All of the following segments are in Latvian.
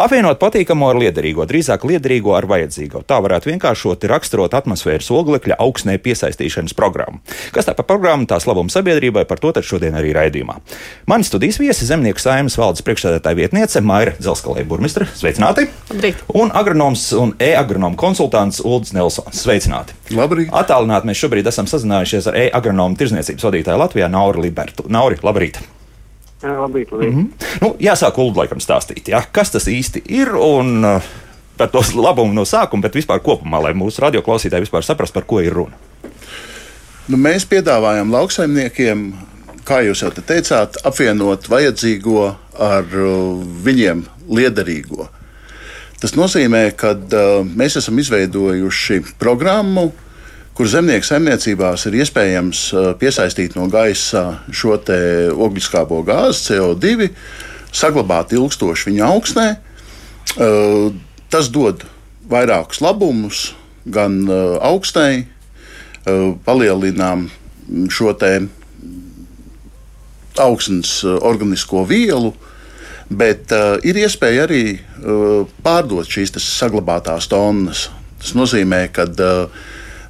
Apvienot patīkamo ar liederīgo, drīzāk liederīgo ar vajadzīgo. Tā varētu vienkāršot raksturot atmosfēras oglekļa augsnē piesaistīšanas programmu. Kas tā par programmu, tās labumu sabiedrībai, par to tad šodien arī raidījumā. Mani studijas viesi zemnieku saimnes valdes priekšsēdētāja vietniece Maira Zelskalē burmistra. Sveicināti! Labrīt. Un agronoms un e-agronomu konsultants Ulris Nelsons. Sveicināti! Labrīt! Attālināti mēs šobrīd esam sazinājušies ar e-agronomu tirzniecības vadītāju Latvijā Nauru Libertu. Nauri, labrīt! Jā, labrīt, labrīt. Mm -hmm. nu, jāsāk Ulu laikam stāstīt, ja? kas tas īsti ir un uh, par to labumu no sākuma, bet vispār kopumā, lai mūsu radioklausītāji vispār saprastu, par ko ir runa. Nu, mēs piedāvājam lauksaimniekiem, kā jūs jau te teicāt, apvienot vajadzīgo ar uh, viņiem liederīgo. Tas nozīmē, ka uh, mēs esam izveidojuši programmu, kur zemnieku saimniecībās ir iespējams uh, piesaistīt no gaisa šo ogliskābo gāzi, CO2, saglabāt ilgstoši viņa augsnē. Uh, Tas dod vairākus labumus gan uh, augsnē, palielinām šo te augsnes organisko vielu, bet uh, ir iespēja arī uh, pārdot šīs saglabātās tonnas. Tas nozīmē, ka uh,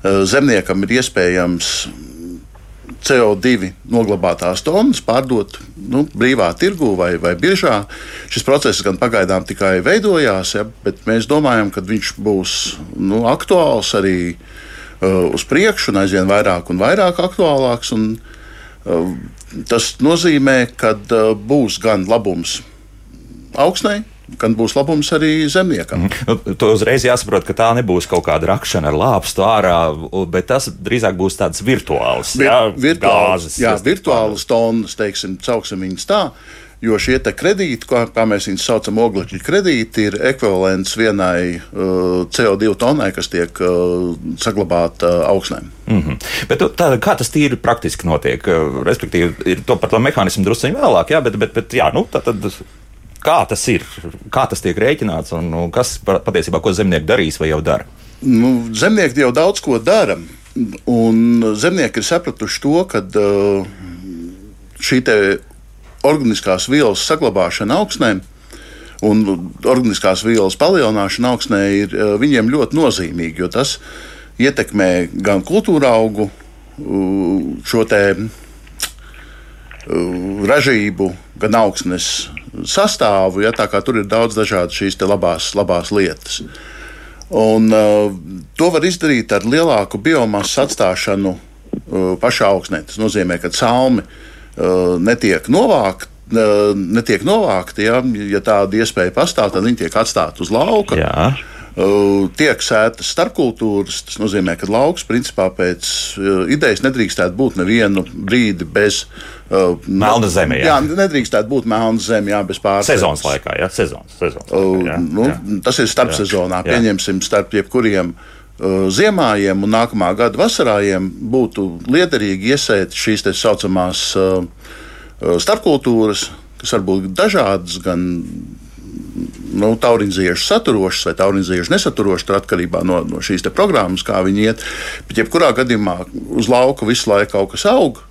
zemniekam ir iespējams CO2 noglabātās tonnas pārdot nu, brīvā tirgū vai, vai biržā. Šis process gan pagaidām tikai veidojās, ja, bet mēs domājam, ka viņš būs nu, aktuāls arī uh, uz priekšu un aizvien vairāk un vairāk aktuālāks. Un, uh, tas nozīmē, ka uh, būs gan labums augsnē, gan būs labums arī zemniekam. Mm. To uzreiz jāsaprot, ka tā nebūs kaut kāda rakšana ar lāpstu ārā, bet tas drīzāk būs tāds virtuāls. Vir, jā, virtuāls, gāzes, jā, virtuāls tonnas, teiksim, cauksim viņus tā. Jo šie kredīti, kā, kā mēs viņus saucam, oglekļa kredīti, ir ekvivalents vienai uh, CO2 tonnai, kas tiek uh, saglabāta uh, augsnēm. Mm -hmm. Bet tā, kā tas tīri praktiski notiek? Respektīvi, ir to par to mehānismu druskuļi vēlāk, jā, bet, bet, bet jā, nu, tā tad Kā tas ir? Kā tas tiek rēķināts un kas patiesībā ko zemnieki darīs vai jau dara? Nu, zemnieki jau daudz ko dara. Un zemnieki ir sapratuši to, ka uh, šī organiskās vielas saglabāšana augsnē un organiskās vielas palielināšana augsnē ir uh, viņiem ļoti nozīmīga, jo tas ietekmē gan kultūra augu uh, šo te ražību, gan augsnes sastāvu. Ja, tur ir daudz dažādu šīs labās, labās lietas. Un, uh, to var izdarīt ar lielāku biomasu atstāšanu uh, pašā augsnē. Tas nozīmē, ka salmi uh, netiek novākti. Uh, netiek novākti, ja, ja tāda iespēja pastāv, tad viņi tiek atstāti uz lauka. Jā. Tiek sētas starpkultūras. Tas nozīmē, ka lauks principā pēc uh, idejas nedrīkstētu būt nevienu brīdi bez uh, melna zeme. Jā, jā nedrīkstētu būt melna zeme, jā, bez pārspējas. Sezonas laikā, jā, sezonas, sezonas laikā, jā, nu, jā. Tas ir starpsezonā. Pieņemsim starp jebkuriem ziemājiem un nākamā gada vasarājiem būtu liederīgi iesēt šīs tā saucamās starpkultūras, kas var būt dažādas, gan nu, tauriņziešu saturošs vai tauriņziešu nesaturošs, tur atkarībā no, no šīs programmas, kā viņi iet. Bet, jebkurā gadījumā, uz lauka visu laiku kaut kas aug.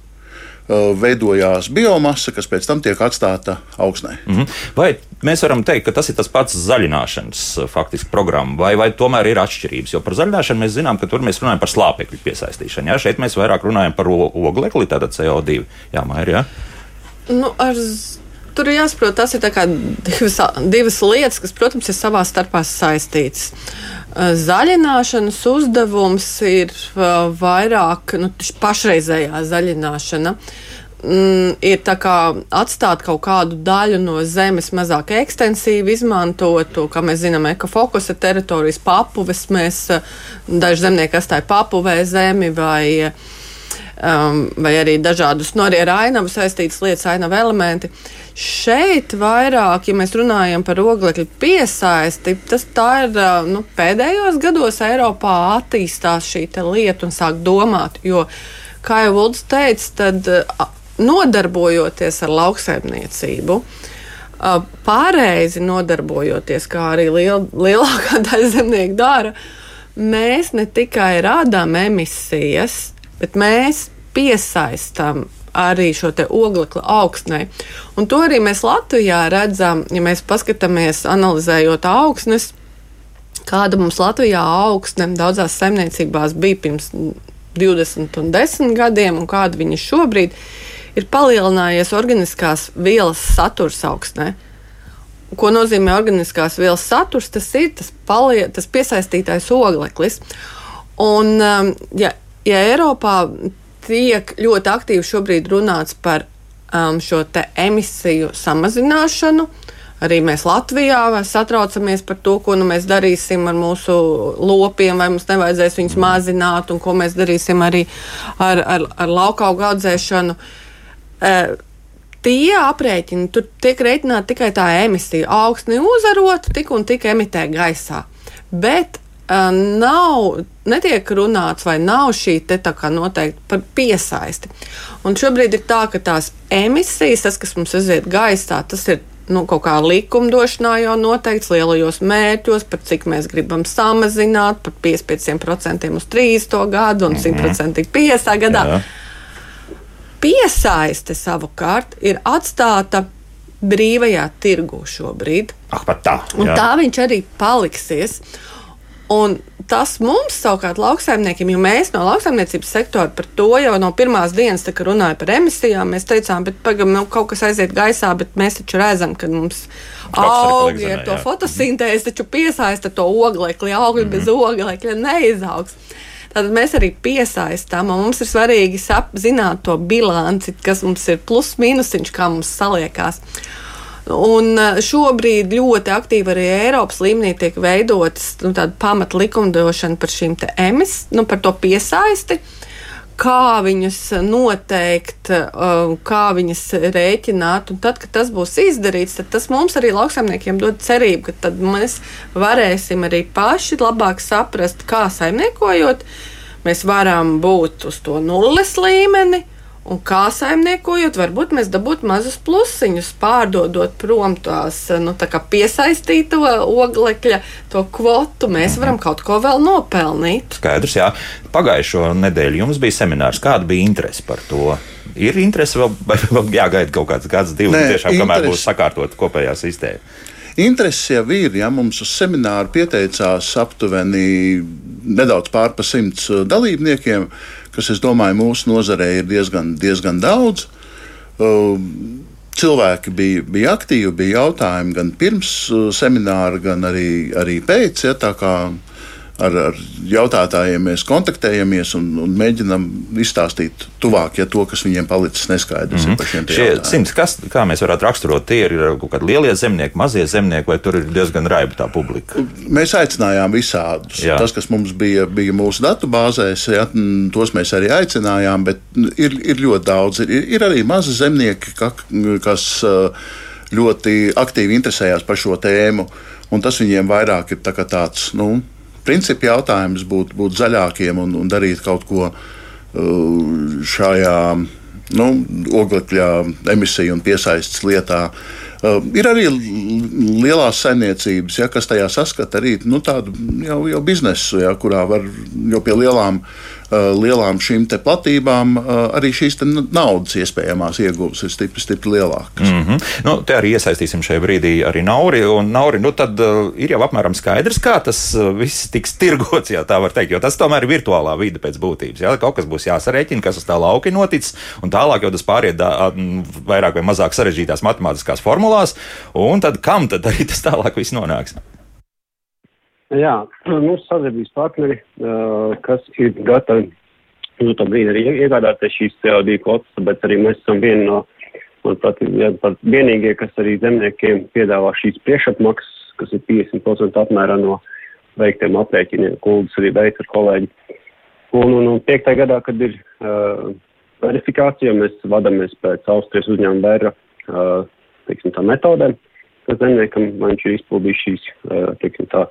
Veidojās biomasa, kas pēc tam tiek atstāta augsnē. Mm -hmm. Vai mēs varam teikt, ka tas ir tas pats zaļināšanas faktiski programma, vai, vai tomēr ir atšķirības? Jo par zaļināšanu mēs zinām, ka tur mēs runājam par slāpekļu piesaistīšanu. Jā, šeit mēs vairāk runājam par oglekli, tātad CO2. Jā, Maija, jā? Nu, ar tur ir jāsaprot, tas ir divas, divas lietas, kas, protams, ir savā starpā saistītas. Zaļināšanas uzdevums ir vairāk nu, pašreizējā zaļināšana. Mm, ir atstāt kaut kādu daļu no zemes mazāk ekstensīvi izmantotu, kā mēs zinām, ekofokusa teritorijas papuves. Mēs daži zemnieki atstāja papuvē zemi vai um, vai arī dažādus no ar ainavu saistītas lietas, ainavu elementi. Šeit vairāk, ja mēs runājam par oglekļa piesaisti, tas ir nu, pēdējos gados Eiropā attīstās šī lieta un sāk domāt. Jo, kā jau Vulds teica, tad nodarbojoties ar lauksaimniecību, pareizi nodarbojoties, kā arī liel, lielākā daļa zemnieku dara, mēs ne tikai rādām emisijas, bet mēs piesaistām arī šo oglekļa augsnē. Un to arī mēs Latvijā redzam, ja mēs paskatāmies, analizējot augsnes, kāda mums Latvijā augsne daudzās saimniecībās bija pirms 20 un 10 gadiem, un kāda viņa šobrīd ir palielinājies organiskās vielas saturs augsnē. Ko nozīmē organiskās vielas saturs? Tas ir tas, palie, tas piesaistītais ogleklis. Un, um, ja, ja Eiropā tiek ļoti aktīvi šobrīd runāts par um, šo emisiju samazināšanu. Arī mēs Latvijā satraucamies par to, ko nu mēs darīsim ar mūsu lopiem, vai mums nevajadzēs viņus mazināt, un ko mēs darīsim arī ar, ar, ar laukaugu audzēšanu. E, tie aprēķini, tur tiek rēķināta tikai tā emisija. Augstni uzarot, tik un tik emitē gaisā. Bet nav, netiek runāts vai nav šī te tā kā noteikti par piesaisti. Un šobrīd ir tā, ka tās emisijas, tas, kas mums aiziet gaisā, tas ir nu, kaut kā likumdošanā jau noteikts lielajos mērķos, par cik mēs gribam samazināt, par 55% uz 30 gadu un 100% 50 gadā. Jā. Piesaiste savukārt ir atstāta brīvajā tirgu šobrīd. Ah, tā, jā. un tā viņš arī paliksies. Un tas mums, savukārt, lauksaimniekiem, jo mēs no lauksaimniecības sektora par to jau no pirmās dienas runājām par emisijām, mēs teicām, bet pagam, nu, kaut kas aiziet gaisā, bet mēs taču redzam, ka mums augi ar to jā. fotosintēzi taču piesaista to oglekli, augļi mm -hmm. bez mhm. oglekļa neizaugs. Tātad mēs arī piesaistām, un mums ir svarīgi zināt to bilanci, kas mums ir plus mīnusiņš, kā mums saliekās. Un eh, šobrīd ļoti aktīvi arī Eiropas līmenī tiek veidotas nu, pamat likumdošana par šīm emis, nu, par to piesaisti. Kā viņus noteikt, eh, kā viņas rēķināt. Un tad, kad tas būs izdarīts, tad tas mums arī lauksaimniekiem dod cerību, ka mēs varēsim arī paši labāk saprast, kā saimniekojot. Mēs varam būt uz to nulles līmeni, Un kā saimniekojot, varbūt mēs dabūtu mazus plusiņus, pārdodot prom tās nu, tā piesaistīto oglekļa, to kvotu. Mēs varam kaut ko vēl nopelnīt. Skaidrs, jā. Pagājušo nedēļu jums bija seminārs. Kāda bija interese par to? Ir interese vēl, vai vēl jāgaida kaut kāds gads, divs, Nē, tiešām, interesi. kamēr būs sakārtot kopējā sistēma? Interesi jau ir. Ja mums uz semināru pieteicās aptuveni nedaudz pār pa simts dalībniekiem. Uh, kas, es domāju, mūsu nozarē ir diezgan, diezgan daudz. Um, cilvēki bija, bija aktīvi, bija jautājumi gan pirms uh, semināra, gan arī, arī pēc. Ja, ar, ar jautātājiem mēs kontaktējamies un, un mēģinām izstāstīt tuvāk ja, to, kas viņiem palicis neskaidrs. Mm -hmm. Šie simts, kas, kā mēs varētu raksturot, tie ir kaut kādi lielie zemnieki, mazie zemnieki, vai tur ir diezgan raiba tā publika? Mēs aicinājām visādus. Jā. Tas, kas mums bija, bija mūsu datu bāzēs, ja, tos mēs arī aicinājām, bet ir, ir ļoti daudz. Ir, ir arī mazi zemnieki, kas ļoti aktīvi interesējās par šo tēmu. Un tas viņiem vairāk ir tā tāds nu, principu jautājums būt, būt zaļākiem un, un darīt kaut ko uh, šajā nu, oglekļa emisiju un piesaistes lietā. Uh, ir arī lielās saimniecības, ja, kas tajā saskata arī nu, tādu jau, jau biznesu, ja, kurā var jau pie lielām Uh, lielām šīm platībām uh, arī šīs naudas iespējamās ieguves ir stipri, stipri lielākas. Mm -hmm. nu, te arī iesaistīsim šajā brīdī arī Nauri. Nauri nu, tad uh, ir jau apmēram skaidrs, kā tas viss tiks tirgots, ja tā var teikt. Jo tas tomēr ir virtuālā vide pēc būtības. Ja? Kaut kas būs jāsarēķina, kas uz tā lauka noticis, un tālāk jau tas pāriet da, vairāk vai mazāk sarežģītās matemātiskās formulās. Un tad kam tad arī tas tālāk viss nonāks? Jā, mūsu sadarbības partneri, kas ir gatavi nu, to brīdi arī iegādāties šīs CO2 kvotas, bet arī mēs esam vieni no, manuprāt, vienīgie, kas arī zemniekiem piedāvā šīs priekšapmaksas, kas ir 50% apmērā no veiktiem aprēķiniem, kuldus arī veic ar kolēģi. Un, un, un piektajā gadā, kad ir uh, verifikācija, mēs vadamies pēc Austrijas uzņēmuma bērra uh, teiksim, tā, metodēm, kas zemniekam, vai viņš ir izpildījis šīs, teiksim, tā,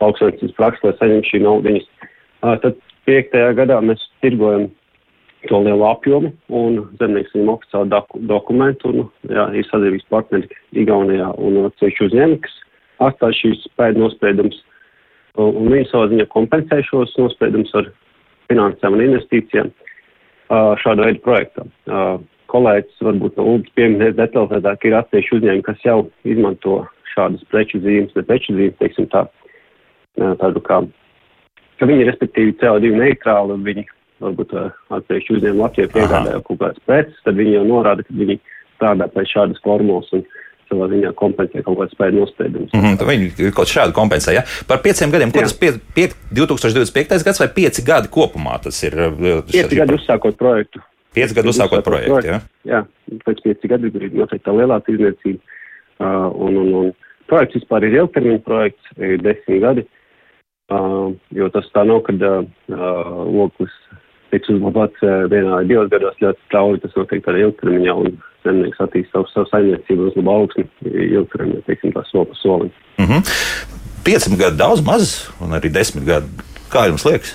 lauksaimniecības prakses, lai saņemtu šī naudiņas. Tad piektajā gadā mēs tirgojam to lielu apjomu, un zemnieks viņam oficiāli doku, dokumentu, un jā, ir sadarbības partneri Igaunijā un ceļš uzņēmumi, kas atstāj šīs pēdu nospiedumus, un, viņi savā ziņā kompensē šos nospiedumus ar finansēm un investīcijām šāda veida projektam. Kolēģis varbūt no Lūdzu pieminēs detalizētāk ir atsevišķi uzņēmumi, kas jau izmanto šādas preču zīmes, ne preču zīmes, teiksim tā, tādu kā, ka viņi ir respektīvi CO2 neitrāli, un viņi varbūt atsevišķi uzņēmumi Latvijā piegādāja kaut kādas preces, tad viņi jau norāda, ka viņi strādā pēc šādas formulas un savā ziņā kompensē kaut kādu spēju nospēdumus. Mm -hmm, viņi kaut šādu kompensē, ja? Par pieciem gadiem, ko Jā. tas pie, pie, 2025. gads vai pieci gadi kopumā tas ir? Pieci gadi uzsākot projektu. Pieci gadi uzsākot projektu, projektu, jā? Jā, pēc pieci gadi ir noteikti tā lielā tirdzniecība. Uh, un, un, un projekts vispār ir ilgtermiņa projekts, ir desmit gadi. Uh, jo tas tā nav, kad uh, loklis tiks uzlabots uh, vienā vai divos gados ļoti strauji, tas notiek tādā ilgtermiņā. Un, zemnieks attīst savu, savu saimniecību, uzlabo augsni, ilgtermiņā, teiksim, tā soli pa solim. Mm -hmm. 5 gadi daudz maz, un arī 10 gadi. Kā jums liekas?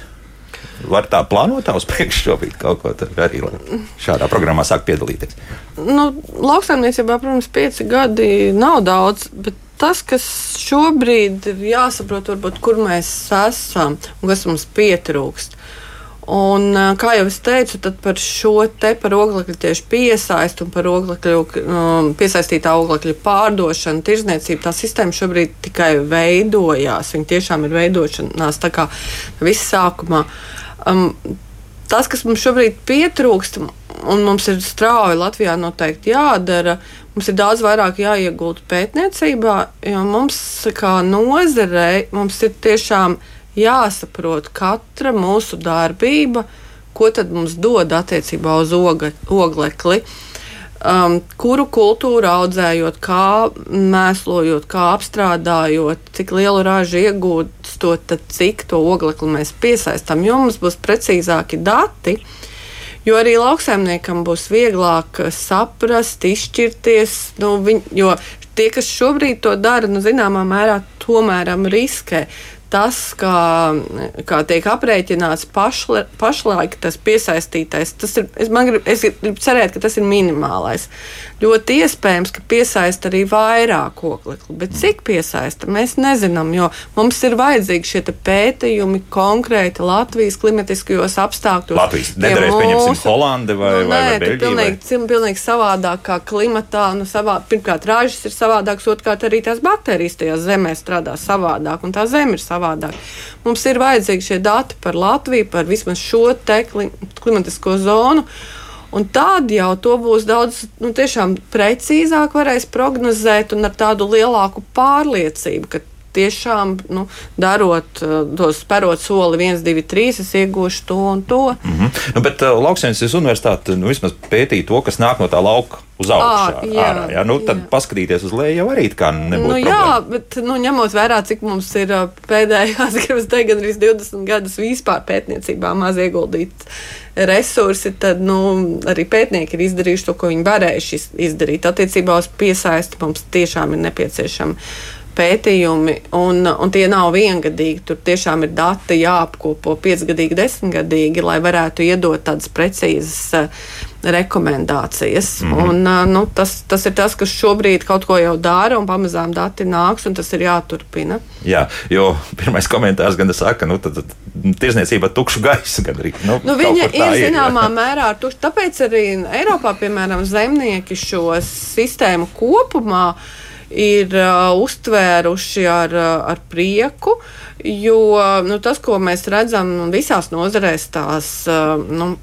Var tā plānot uz priekšu šobrīd kaut ko arī šādā programmā sākt piedalīties? Nu, lauksaimniecībā, protams, 5 gadi nav daudz, bet tas, kas šobrīd ir jāsaprot, varbūt, kur mēs esam un kas mums pietrūkst. Un, kā jau es teicu, par šo te par oglekļa tieši piesaistu un par oglekļu, um, piesaistītā oglekļa pārdošanu, tirzniecību, tā sistēma šobrīd tikai veidojās. Viņa tiešām ir veidošanās tā kā viss sākumā. Um, tas, kas mums šobrīd pietrūkst, un mums ir strauji Latvijā noteikti jādara, mums ir daudz vairāk jāiegūt pētniecībā, jo mums kā nozarei mums ir tiešām jāsaprot katra mūsu darbība, ko tad mums dod attiecībā uz oga, oglekli. Um, kuru kultūru audzējot, kā mēslojot, kā apstrādājot, cik lielu ražu iegūstot, cik to oglekli mēs piesaistām. Jo mums būs precīzāki dati, jo arī lauksaimniekam būs vieglāk saprast, izšķirties. Nu, viņ, jo tie, kas šobrīd to dara, nu, zināmā mērā tomēr riskē tas, kā, kā tiek aprēķināts pašla, pašlaik tas piesaistītais, tas ir, es, grib, es gribu cerēt, ka tas ir minimālais. Ļoti iespējams, ka piesaista arī vairāk oglekli, bet cik piesaista, mēs nezinām, jo mums ir vajadzīgi šie pētījumi konkrēti Latvijas klimatiskajos apstākļos. Latvijas nedarēs, pieņemsim, Holandi vai, nu, vai, vai Beļģija? Pilnīgi, vai? pilnīgi savādākā klimatā, nu, savā, pirmkārt, ražas ir savādākas, otrkārt, arī tās baktērijas tajā zemē strādā savādāk, un tā zeme ir savādāka savādāk. Mums ir vajadzīgi šie dati par Latviju, par vismaz šo te klimatisko zonu. Un tad jau to būs daudz nu, precīzāk varēs prognozēt un ar tādu lielāku pārliecību, ka tiešām nu, darot eh, to spērot soli 1, 2, 3, es iegūšu to un to. Mm -hmm. nu, bet uh, Lauksaimniecības universitāte nu, vismaz pētīja to, kas nāk no tā lauka uz augšu. À, jā, ārā, jā? Nu, tad jā. paskatīties uz leju jau arī kā nebūtu. Nu, jā, problēma. bet nu, ņemot vērā, cik mums ir pēdējās, gribas teikt, gandrīz 20 gadus vispār pētniecībā maz ieguldīt resursi, tad nu, arī pētnieki ir izdarījuši to, ko viņi varējuši izdarīt. Attiecībā uz piesaisti mums tiešām ir nepieciešama pētījumi, un, un tie nav viengadīgi. Tur tiešām ir dati jāapkopo piecgadīgi, desmitgadīgi, lai varētu iedot tādas precīzas rekomendācijas. Mm -hmm. un, nu, tas, tas ir tas, kas šobrīd kaut ko jau dara, un pamazām dati nāks, un tas ir jāturpina. Jā, jo pirmais komentārs gan saka, nu, tad, tad tirzniecība tukšu gaisu gan arī. Nu, nu, viņa ir zināmā mērā tukša. Tāpēc arī Eiropā, piemēram, zemnieki šo sistēmu kopumā ir uh, uztvēruši ar, ar prieku, jo nu, tas, ko mēs redzam visās nozarēs, tās, uh, nu,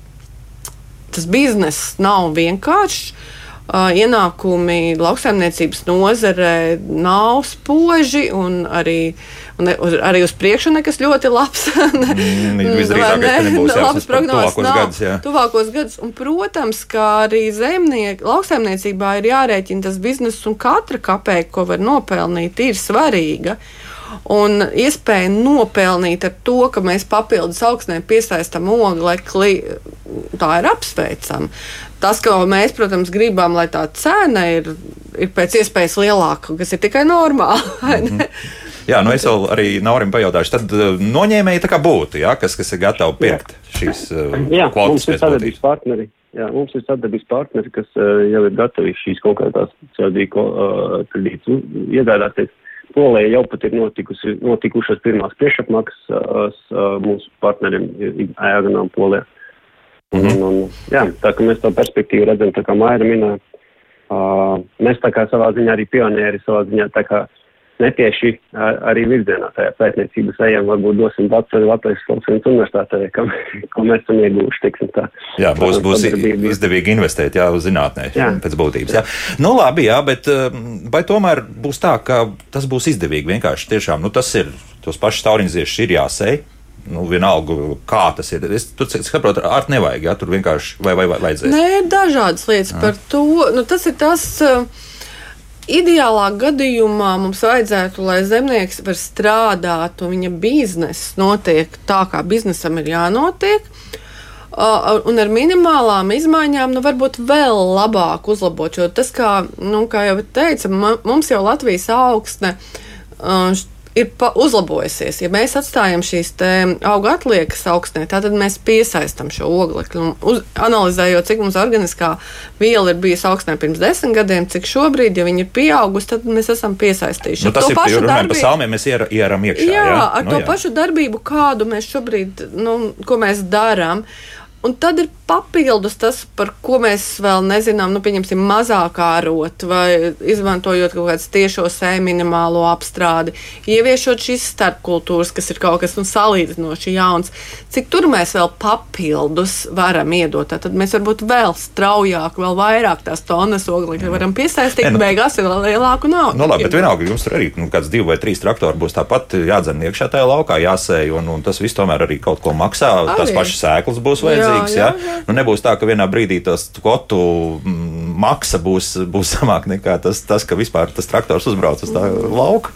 tas bizness nav vienkāršs. Uh, ienākumi lauksaimniecības nozarē nav spoži, un arī, un arī uz priekšu nekas ļoti labs. mm, Visdrīzāk, ne, nebūs labas prognozes. Tuvākos gadus, jā. Tuvākos gadus. Un, protams, kā arī zemnieki, lauksaimniecībā ir jārēķina tas bizness, un katra kapēka, ko var nopelnīt, ir svarīga. Un iespēja nopelnīt ar to, ka mēs papildus augstnē piesaistām oglekli, tā ir apsveicama. Tas, ko mēs, protams, gribam, lai tā cena ir ir pēc iespējas lielāka, kas ir tikai normāli. Mm -hmm. Jā, nu es vēl arī Naurim pajautāšu, tad uh, noņēmēji tā kā būtu, jā, kas, kas ir gatavi pirkt jā. šīs jā, kvotas pēc būtības. partneri. Jā, mums ir sadarbības partneri, kas uh, jau ir gatavi šīs konkrētās CO2 uh, kredītus iegādāties. Polijā jau pat ir notikusi, notikušas pirmās priekšapmaksas uh, mūsu partneriem Ēganām Polijā. Mm -hmm. un, un, jā, tā kā mēs to perspektīvu redzam, tā kā Maira minēja, uh, mēs tā kā savā ziņā arī pionieri savā ziņā tā kā netieši arī virzienā tajā pētniecības ejam, varbūt dosim datus arī Latvijas Filosofijas universitātē, kam, ko mēs esam ieguvuši, tiksim tā. Jā, būs, būs izdevīgi investēt, jā, uz zinātnē, jā. pēc būtības, jā. Nu, labi, jā, bet vai tomēr būs tā, ka tas būs izdevīgi vienkārši tiešām, nu, tas ir, tos pašus tauriņziešus ir jāsēj, nu, vienalga, kā tas ir. Es saprotu, ar nevajag, ja tur vienkārši vai, vai, vai vajadzēs. Nē, dažādas lietas jā. par to. Nu, tas ir tas. Uh, Ideālā gadījumā mums vajadzētu, lai zemnieks var strādāt un viņa biznesa notiek tā, kā biznesam ir jānotiek. Un ar minimālām izmaiņām, nu, varbūt vēl labāk uzlabot. Jo tas, kā, nu, kā jau teicu, mums jau Latvijas augsne ir uzlabojusies. Ja mēs atstājam šīs auga atliekas augstnē, tad mēs piesaistām šo oglekli. Uz, analizējot, cik mums organiskā viela ir bijusi augstnē pirms desmit gadiem, cik šobrīd, ja viņa ir pieaugusi, tad mēs esam piesaistījuši. Nu, tas ir pašu darbību, salmiem, mēs ieram iekšā. Jā, jā? ar nu, to jā. pašu darbību, kādu mēs šobrīd, nu, ko mēs darām. Un tad ir papildus tas, par ko mēs vēl nezinām, nu, pieņemsim, mazāk ārot vai izmantojot kaut kādu tiešo sēju minimālo apstrādi, ieviešot šīs starpkultūras, kas ir kaut kas nu, salīdzinoši jauns. Cik tur mēs vēl papildus varam iedot? Tad mēs varbūt vēl straujāk, vēl vairāk tās tonnas oglekļa varam piesaistīt, un nu, beigās ir vēl lielāku naudu. Nu, labi, bet vienalga jums tur arī nu, kāds divi vai trīs traktori būs tāpat jādzen iekšā tajā laukā, jāsēj, un, un tas viss tomēr arī kaut ko maksā. Arī. Tas pašas sēklas būs vajadzīgas vajadzīgs. Jā, jā, jā. Nu, nebūs tā, ka vienā brīdī tas kvotu mm, maksa būs, būs zemāka nekā tas, tas, ka vispār tas traktors uzbrauc uz tā lauka.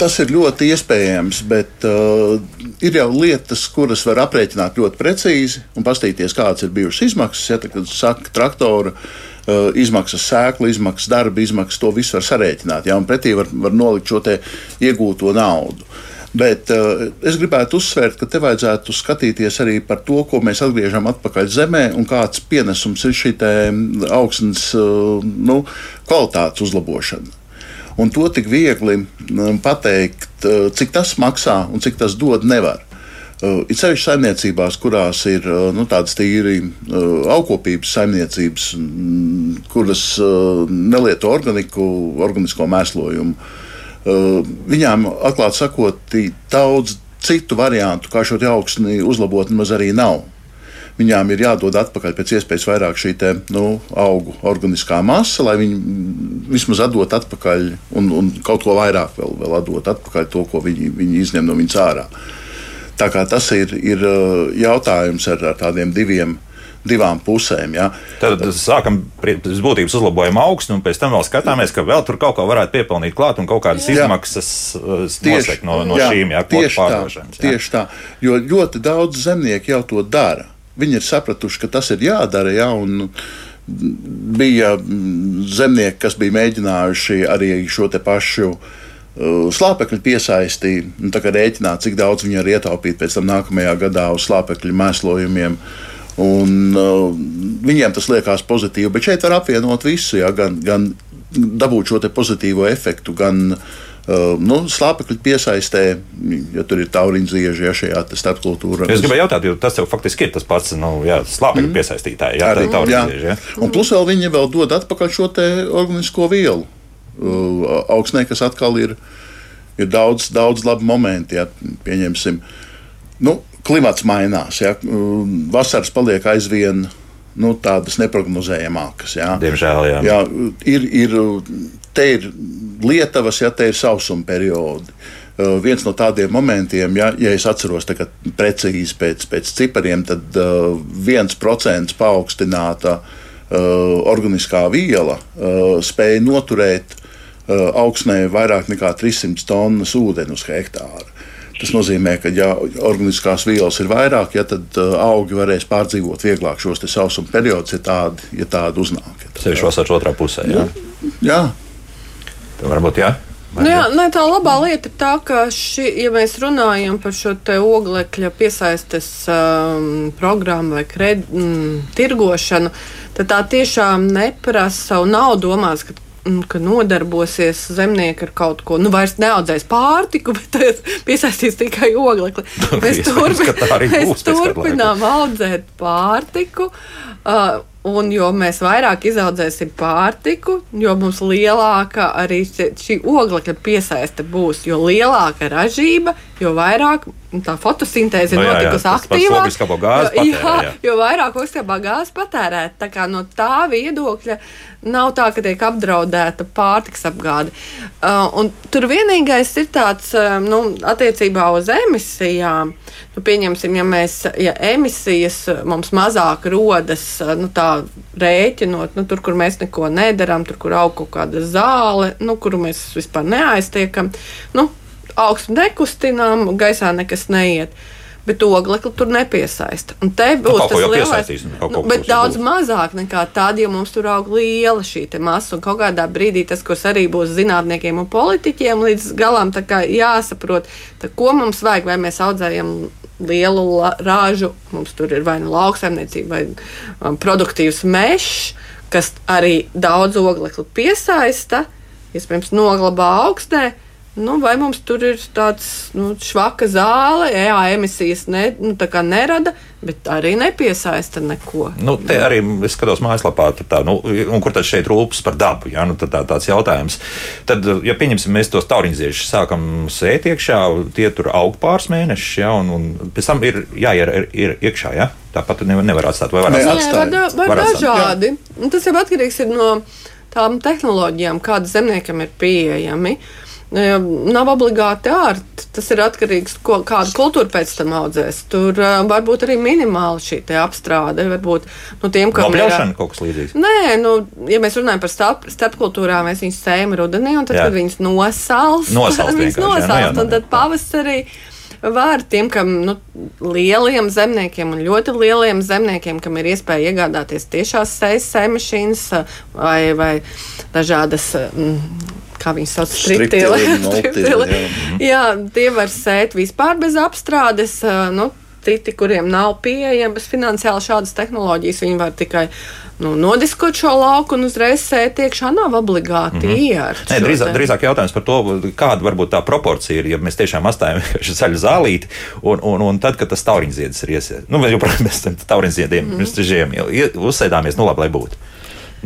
Tas ir ļoti iespējams, bet uh, ir jau lietas, kuras var aprēķināt ļoti precīzi un paskatīties, kādas ir bijušas izmaksas. Ja, kad saka traktora uh, izmaksas, sēklu izmaksas, darba izmaksas, to visu var sarēķināt. Ja, un pretī var, var nolikt šo iegūto naudu. Uh, Bet uh, es gribētu uzsvērt, ka te vajadzētu skatīties arī par to, ko mēs atgriežam atpakaļ zemē un kāds pienesums ir šī augstnes uh, nu, kvalitātes uzlabošana. Un to tik viegli um, pateikt, uh, cik tas maksā un cik tas dod, nevar. Ir sevišķi saimniecībās, kurās ir nu, tādas tīri augkopības saimniecības, mm, kuras nelieto organiku, organisko mēslojumu. Uh, Eh, viņām, atklāti sakot, daudz citu variantu, kā šo augsni uzlabot, nemaz arī nav. Viņām ir jādod atpakaļ pēc iespējas vairāk šī te, nu, augu organiskā masa, lai viņi vismaz atdot atpakaļ un, un kaut ko vairāk vēl, vēl atdot atpakaļ to, ko viņi, viņi izņem no viņas ārā. Tā kā tas ir, ir eh, jautājums ar, ar tādiem diviem divām pusēm. Ja. Tad sākam pēc būtības uzlabojam augstu, un pēc tam vēl skatāmies, ka vēl tur kaut ko varētu piepelnīt klāt un kaut kādas jā. izmaksas uh, tieši, no, no jā, šīm jā, tieši pārdošanas. Tā, tieši tā, jo ļoti daudz zemnieku jau to dara. Viņi ir sapratuši, ka tas ir jādara. Ja, un, bija zemnieki, kas bija mēģinājuši arī šo pašu uh, slāpekļu piesaistīt, un tā kā rēķināt, cik daudz viņi var ietaupīt pēc tam nākamajā gadā uz slāpekļu mēslojumiem. Uh, Un, uh, viņiem tas liekas pozitīvi, bet šeit var apvienot visu, ja, gan, gan dabūt šo pozitīvo efektu, gan uh, nu, slāpekļu piesaistē, ja tur ir tauriņzieži, ja šajā starpkultūrā. Es gribēju jautāt, jo tas jau faktiski ir tas pats nu, jā, slāpekļu mm. piesaistītāji, jā, Arī, jā. Ja. Un plus vēl viņi vēl dod atpakaļ šo organisko vielu uh, augsnē, kas atkal ir, ir daudz, daudz labu momentu, ja pieņemsim. Nu, klimats mainās. Ja? Vasaras paliek aizvien nu, tādas neparedzējamākas. Ja? Diemžēl, jā. jā ir, ir, te ir lietavas, ja te ir sausuma periodi. Uh, viens no tādiem momentiem, ja, ja es atceros precīzi pēc, pēc cipariem, tad uh, viens procents paaugstināta uh, organiskā viela uh, spēja noturēt uh, augsnē vairāk nekā 300 tonnas ūdeni uz hektāru. Tas nozīmē, ka, ja organiskās vielas ir vairāk, ja, tad uh, augi varēs pārdzīvot vieglāk šos sausuma periodus, ja tādi, ja tādi uznāk. Ja Sevišķi vasaras otrā pusē. Jā, jā. Tā varbūt jā. Nu, jā, ne, tā labā lieta ir tā, ka, ši, ja mēs runājam par šo oglekļa piesaistes um, programmu vai kred, mm, tirgošanu, tad tā tiešām neprasa un nav domāts, ka ka nodarbosies zemnieki ar kaut ko, nu, vairs neaudzēs pārtiku, bet piesaistīs tikai oglekli. Mēs, turpin, mēs turpinām audzēt pārtiku. Uh, Un jo mēs vairāk izaudzēsim pārtiku, jo mums lielāka arī šī oglekļa piesaiste būs. Jo lielāka ražība, jo vairāk tā fotosintēze ir no, notikusi aktīvāk. Jo, jā, jā. jo vairāk oglekļa gāzes patērēt. Tā kā no tā viedokļa nav tā, ka tiek apdraudēta pārtiks apgāde. Uh, tur vienīgais ir tāds, um, nu, attiecībā uz emisijām. Nu, pieņemsim, ja, mēs, ja emisijas mums mazāk rodas, uh, nu, tā rēķinot, nu, tur, kur mēs neko nedarām, tur, kur aug kaut kāda zāle, nu, kuru mēs vispār neaiztiekam, nu, augstu nekustinām, gaisā nekas neiet. Bet oglekli tur nepiesaista. Un te nu, būs nu, tas lielais. Nu, bet daudz būs. mazāk nekā tad, ja mums tur aug liela šī masa. Un kaut kādā brīdī tas, kas arī būs zinātniekiem un politiķiem, līdz galam jāsaprot, tā, ko mums vajag. Vai mēs audzējam lielu rāžu, mums tur ir vai nu lauksaimniecība, vai um, produktīvs mežs, kas arī daudz oglekli piesaista, iespējams, noglabā augstnē. Nu, vai mums tur ir tāds nu, švaka zāle, jā, emisijas ne, nu, nerada, bet arī nepiesaista neko. Nu, te arī es skatos mājaslapā, tā, nu, kur tad šeit rūpes par dabu. Ja? Nu, tā, tāds jautājums. Tad, ja pieņemsim, mēs tos tauriņziešus sākam sēt iekšā, tie tur aug pāris mēnešus, ja? un, un pēc tam ir jāier ir, ir iekšā. Ja? Tāpat nevar, nevar atstāt. Vai var atstāt? Nē, var, var, var dažādi. Jā. Tas jau atkarīgs no tām tehnoloģijām, kādas zemniekam ir pieejami. Uh, Nav obligāti ārti. Tas ir atkarīgs no tā, kādu kultūru pēc tam audzēs. Tur uh, var būt arī minimāla šī apstrāde. Varbūt nu, tiem, kam ir uh, kaut kas līdzīgs. Nē, nu, ja mēs runājam par starp, starpkultūrām, mēs viņus sējam rudenī, un tad, jā. kad viņas nosals, nosals viņas nosals, jā, jā, un tad pavasarī var tiem, kam nu, lieliem zemniekiem un ļoti lieliem zemniekiem, kam ir iespēja iegādāties tiešās sejas sēmašīnas vai, vai dažādas. Mm, kā viņi sauc, striptili. jā. jā, tie var sēt vispār bez apstrādes. Nu, citi, kuriem nav pieejamas finansiāli šādas tehnoloģijas, viņi var tikai nu, nodiskot šo lauku un uzreiz sēt iekšā. Nav obligāti mm -hmm. Nē, drīzāk, drīzāk jautājums par to, kāda varbūt tā proporcija ir, ja mēs tiešām atstājam ceļu zālīti, un, un, un tad, kad tas tauriņziedis ir iesiet. Nu, mēs joprojām esam tauriņziediem, mm -hmm. mēs žiem uzsēdāmies, nu labi, lai būtu.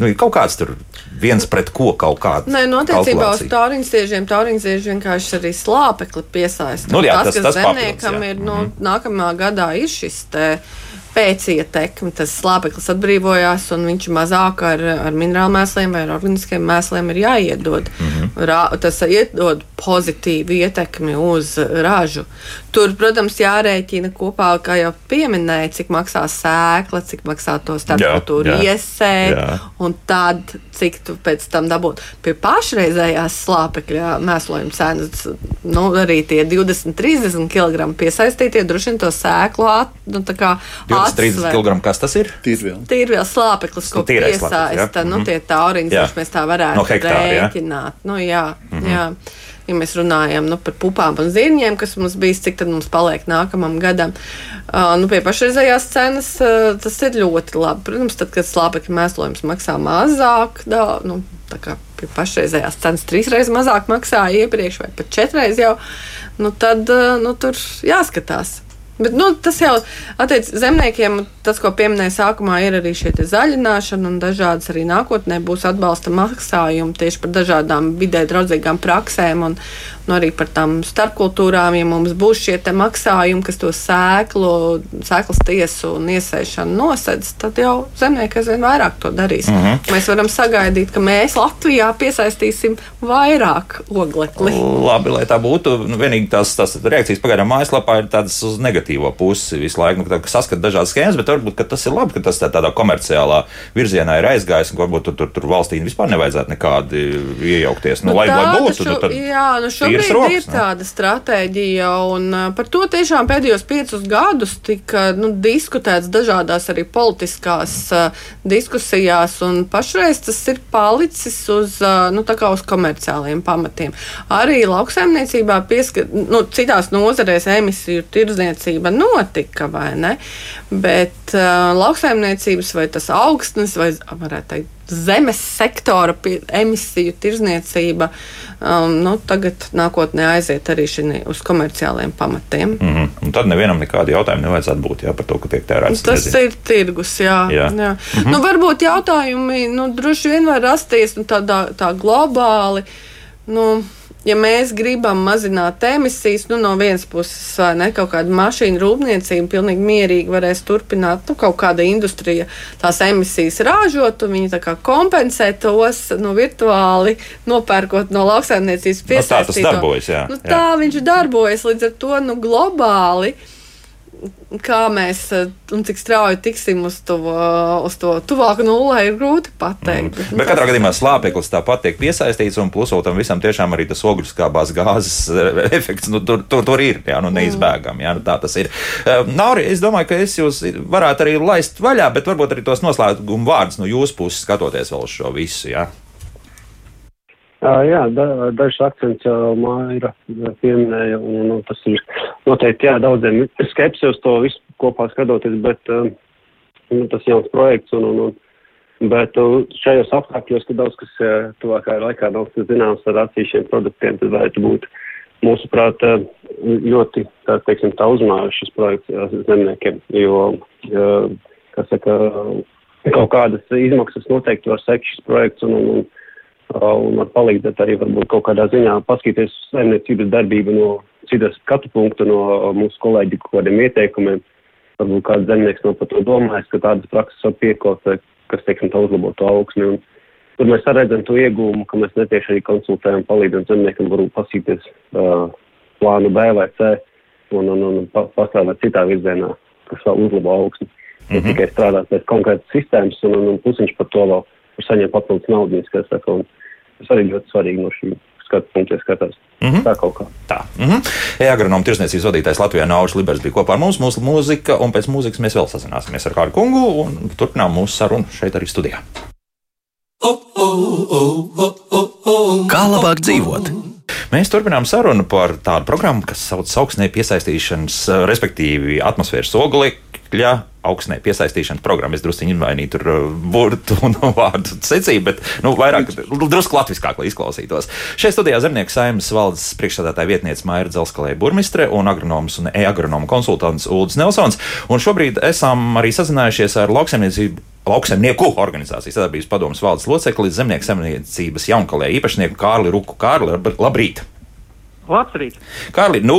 Nu, kaut kāds tur viens pret ko kaut kāda. Nē, notiecībā nu, uz tauriņsiežiem, tauriņsieži vienkārši arī slāpekli piesaista. Nu, jā, tas, tas, tas zemniekam papildus, ir, nu, mm -hmm. nākamā gadā ir šis te pēcietekme, tas slāpeklis atbrīvojās, un viņš mazāk ar, ar minerālu mēsliem vai ar organiskiem mēsliem ir jāiedod. Mm -hmm. Rā, tas iedod pozitīvu ietekmi uz ražu. Tur, protams, jārēķina kopā, kā jau pieminēja, cik maksā sēkla, cik maksā to starpkultūru iesēt, un tad cik tu pēc tam dabūt. Pie pašreizējās slāpekļa mēslojuma cenas, nu, arī tie 20, 30 kg piesaistītie droši vien to sēklu at, nu, 30 kg. Kas tas ir? Tīrvielas. Tīrvielas slāpeklis, ko piesaista. Nu, mhm. tie tauriņi, kurus mēs tā varētu no hektāra, rēķināt. Jā. Nu, jā, mm -hmm. jā. Ja mēs runājam nu, par pupām un zirņiem, kas mums bijis, cik tad mums paliek nākamam gadam, uh, nu, pie pašreizējās cenas uh, tas ir ļoti labi. Protams, tad, kad slāpekļa mēslojums maksā mazāk, da, nu, tā kā pie pašreizējās cenas trīsreiz mazāk maksāja iepriekš, vai pat četreiz jau, nu, tad uh, nu, tur jāskatās. Bet, nu, tas jau attiecas zemniekiem. Tas, ko pieminēja sākumā, ir arī šie zaļināšana un dažādas arī nākotnē būs atbalsta maksājumi tieši par dažādām vidē draudzīgām praksēm un, un arī par tām starpkultūrām. Ja mums būs šie maksājumi, kas to sēklu, sēklas tiesu un iesēšanu nosedz, tad jau zemnieki aizvien vairāk to darīs. Mm -hmm. Mēs varam sagaidīt, ka mēs Latvijā piesaistīsim vairāk oglekli. Labi, lai tā būtu. Nu, vienīgi tās, tās reakcijas pagaidām mājaslapā ir tādas uz negatīvo pusi visu laiku. Nu, saskat dažādas schēmas, bet varbūt tas ir labi, ka tas tā, tādā komerciālā virzienā ir aizgājis un varbūt tur, tur, tur valstī vispār nevajadzētu nekādi iejaukties. Nu, nu, lai, lai būtu, šo, nu, tad jā, nu tīras rokas. ir tāda stratēģija, un par to tiešām pēdējos piecus gadus tika nu, diskutēts dažādās arī politiskās uh, diskusijās, un pašreiz tas ir palicis uz, uh, nu, uz komerciāliem pamatiem. Arī lauksaimniecībā, pieska, nu, citās nozarēs emisiju tirdzniecība notika, vai ne? Bet uh, lauksaimniecības vai tas augstnes, vai varētu teikt, zemes sektora emisiju tirzniecība um, nu, tagad nākotnē aiziet arī šī uz komerciāliem pamatiem. Mm -hmm. Un tad nevienam nekādu jautājumu nevajadzētu būt jā, par to, ka tiek tērēts. Tas nezinu. ir tirgus, jā. Jā. jā. Mm -hmm. nu, varbūt jautājumi nu, droši vien var rasties nu, tādā, tā globāli. Nu, Ja mēs gribam mazināt emisijas, nu, no vienas puses, vai ne, kaut kāda mašīna rūpniecība pilnīgi mierīgi varēs turpināt, nu, kaut kāda industrija tās emisijas ražot, un viņi tā kā kompensē tos nu, virtuāli, nopērkot no lauksaimniecības Nu, tā tas piesaistīto. darbojas, jā, Nu, jā. tā viņš darbojas līdz ar to nu, globāli. Kā mēs eh, un cik strauji tiksim uz to, uz to tuvāku nulē, ir grūti pateikt. Mm. Bet katrā gadījumā slāpeklis tāpat tiek piesaistīts, un plus tam visam tiešām arī tas ogļu skābās gāzes eh, efekts nu, tur, tur, tur ir jā, nu, neizbēgami. Jā, nu, tā tas ir. Eh, Nauri, es domāju, ka es jūs varētu arī laist vaļā, bet varbūt arī tos noslēguma vārdus no jūsu puses skatoties vēl uz šo visu. Jā. Jā, da, dažs akcents jau Māra pieminēja, un nu, tas ir noteikti jā, daudziem skepsi uz to visu kopā skatoties, bet nu, tas jauns projekts, un, un, un, bet šajos apstākļos, ka daudz kas tuvākajā laikā nav zināms ar atsevišķiem produktiem, tad varētu būt mūsuprāt ļoti, tā teiksim, tā šis projekts zemniekiem, jo, kas saka, kaut kādas izmaksas noteikti var sekt šis projekts, un, un, un un var palīdzēt arī varbūt kaut kādā ziņā paskatīties uz saimniecības darbību no citas skatu punktu, no uh, mūsu kolēģi kaut kādiem ieteikumiem. Varbūt kāds zemnieks nav par to domājis, ka tādas prakses var piekot, kas, teiksim, tā uzlabo to augsni. Un tur mēs redzam to iegūmu, ka mēs netieši arī konsultējam, palīdzam zemniekam varbūt pasīties uh, plānu B vai C un, un, un pa, pastrādāt citā virzienā, kas vēl uzlabo augsni. Mm -hmm. Tikai strādāt pēc konkrētas sistēmas un, un, un pusiņš par to vēl var saņemt papildus naudas, kas saka, un tas arī ļoti svarīgi no šī skatu punkta skatās. Mm -hmm. Tā kaut kā. Tā. Mm -hmm. E-agronoma tirsniecības vadītājs Latvijā Nauris Libers bija kopā ar mums, mūsu mūzika, un pēc mūzikas mēs vēl sazināsimies ar kādu kungu un turpinām mūsu sarunu šeit arī studijā. Kā labāk dzīvot? Mēs turpinām sarunu par tādu programmu, kas sauc par augsnē piesaistīšanas, eh, respektīvi atmosfēras oglekļa augsnē piesaistīšanas programmu. Es drusku izmainīju tur uh, burtu un vārdu secību, bet nu, vairāk drusku latviskāk, lai izklausītos. Šeit studijā zemnieku saimnes valdes priekšstādātāja vietniece Maija Dzelskalē burmistre un agronoms un e-agronoma konsultants Ulris Nelsons. Un šobrīd esam arī sazinājušies ar lauksaimniecību. Lauksaimnieku organizācijas sadarbības padomus valdes locekli, zemnieku saimniecības jaunkalē īpašnieku Kārli Ruku. Kārli, labrīt! Labrīt! Kārli, nu,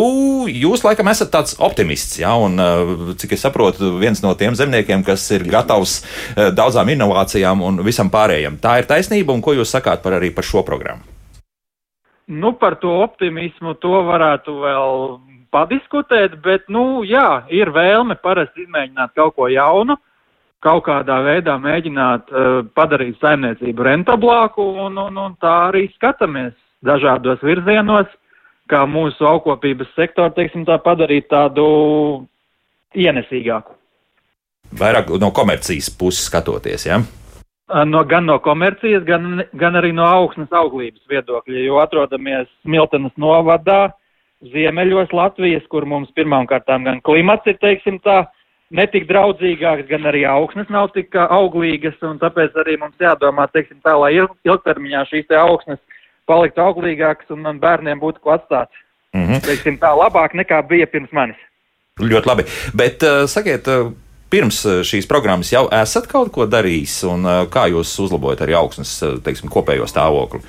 jūs laikam esat tāds optimists, jā, un uh, cik es saprotu, viens no tiem zemniekiem, kas ir gatavs uh, daudzām inovācijām un visam pārējiem. Tā ir taisnība, un ko jūs sakāt par arī par šo programmu? Nu, par to optimismu to varētu vēl padiskutēt, bet, nu, jā, ir vēlme parasti izmēģināt kaut ko jaunu, kaut kādā veidā mēģināt uh, padarīt saimniecību rentablāku, un, un, un tā arī skatāmies dažādos virzienos, kā mūsu augkopības sektoru, teiksim, tā padarīt tādu ienesīgāku. Vairāk no komercijas puses skatoties, jā. Ja? No, gan no komercijas, gan, gan arī no augsnes auglības viedokļa, jo atrodamies Miltenas novadā, ziemeļos Latvijas, kur mums pirmām kārtām gan klimats ir, teiksim tā, netik draudzīgāks, gan arī augsnes nav tik auglīgas, un tāpēc arī mums jādomā, teiksim tā, lai ilgtermiņā šīs te augsnes paliktu auglīgākas un man bērniem būtu ko atstāt. Mm -hmm. Teiksim tā, labāk nekā bija pirms manis. Ļoti labi, bet uh, sakiet, uh, pirms šīs programmas jau esat kaut ko darījis, un kā jūs uzlabojat arī augsnes, teiksim, kopējo stāvokli?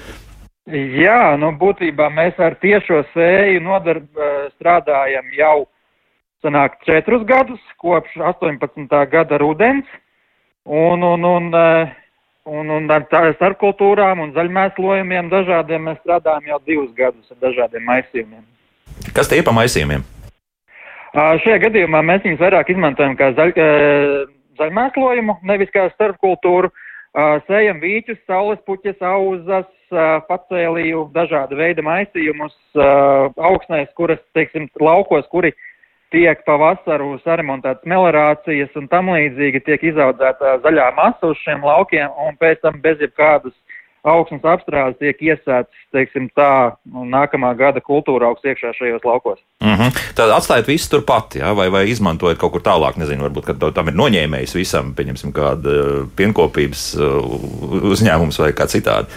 Jā, nu būtībā mēs ar tiešo sēju nodarb, strādājam jau sanāk četrus gadus, kopš 18. gada rudens, un, un, un, un, un ar starpkultūrām un zaļmēslojumiem dažādiem mēs strādājam jau divus gadus ar dažādiem maisījumiem. Kas tie ir pa maisījumiem? Šajā gadījumā mēs viņus vairāk izmantojam kā zaļ, zaļmēslojumu, nevis kā starpkultūru. Uh, sējam vīķus, saules puķes, auzas, uh, pacēlīju, dažāda veida maisījumus, uh, augsnēs, kuras, teiksim, laukos, kuri tiek pavasaru saremontētas melorācijas un tam līdzīgi tiek izaudzēta zaļā masa uz šiem laukiem un pēc tam bez jebkādas augsnes apstrādes tiek iesēts, teiksim tā, nākamā gada kultūra augs iekšā šajos laukos. Mm -hmm. Tad atstājat visu turpat, ja? vai, vai izmantojat kaut kur tālāk, nezinu, varbūt, ka tam ir noņēmējs visam, pieņemsim, kāda pienkopības uzņēmums vai kā citādi.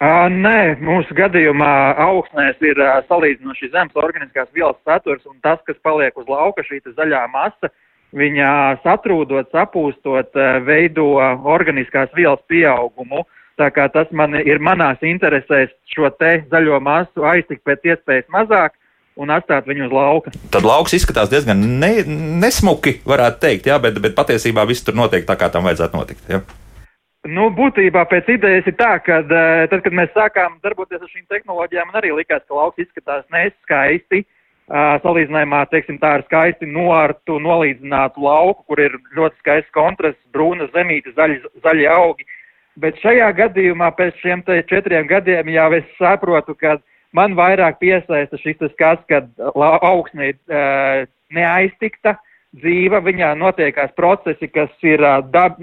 Uh, nē, mūsu gadījumā augsnēs ir uh, salīdzinoši zems organiskās vielas saturs, un tas, kas paliek uz lauka, šī zaļā masa, viņa satrūdot, sapūstot, uh, veido organiskās vielas pieaugumu. Tā kā tas man ir manās interesēs šo te zaļo masu aiztikt pēc iespējas mazāk un atstāt viņu uz lauka. Tad lauks izskatās diezgan ne, nesmuki, varētu teikt, jā, bet, bet patiesībā viss tur notiek tā, kā tam vajadzētu notikt. Jā. Nu, būtībā pēc idejas ir tā, ka eh, tad, kad mēs sākām darboties ar šīm tehnoloģijām, man arī likās, ka lauks izskatās neskaisti. Uh, salīdzinājumā, teiksim, tā ir skaisti noārtu, nolīdzinātu lauku, kur ir ļoti skaists kontrasts, brūna zemīte, zaļi, zaļi augi. Uh, Bet šajā gadījumā pēc šiem četriem gadiem jau es saprotu, ka man vairāk piesaista šis skats, kad augsne ir uh, neaiztikta, dzīva, viņā notiekās procesi, kas ir, uh, dab,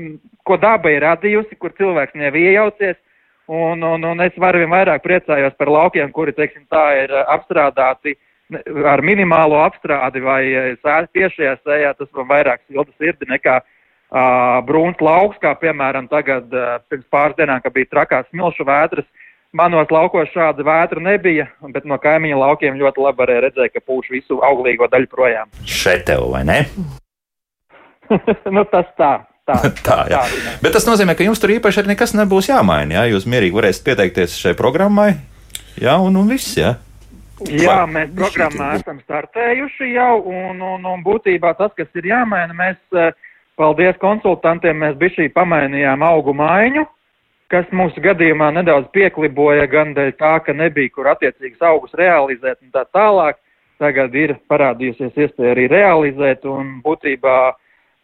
ko daba ir radījusi, kur cilvēks nevar iejaucies. Un, un, un es varu vien vairāk priecājos par laukiem, kuri, teiksim, tā ir apstrādāti ar minimālo apstrādi vai tiešajā sējā. Tas man vairāk silda sirdi nekā uh, uh, brūns lauks, kā piemēram tagad uh, pirms pāris dienām, kad bija trakās smilšu vētras. Manos laukos šāda vētra nebija, bet no kaimiņa laukiem ļoti labi varēja redzēt, ka pūš visu auglīgo daļu projām. Šeit tev, vai ne? nu, tas tā. Tā, tā, jā. tā, bet tas nozīmē, ka jums tur īpaši arī nekas nebūs jāmaina. Jā? Jūs mierīgi varēsiet pieteikties šai programmai, jā, un, un viss. Jā. Jā, mēs programmā esam startējuši jau, un, un, un būtībā tas, kas ir jāmaina, mēs uh, Paldies konsultantiem, mēs bišķī pamainījām augu maiņu, kas mūsu gadījumā nedaudz piekliboja gan dēļ tā, ka nebija kur attiecīgas augus realizēt un tā tālāk. Tagad ir parādījusies iespēja arī realizēt un būtībā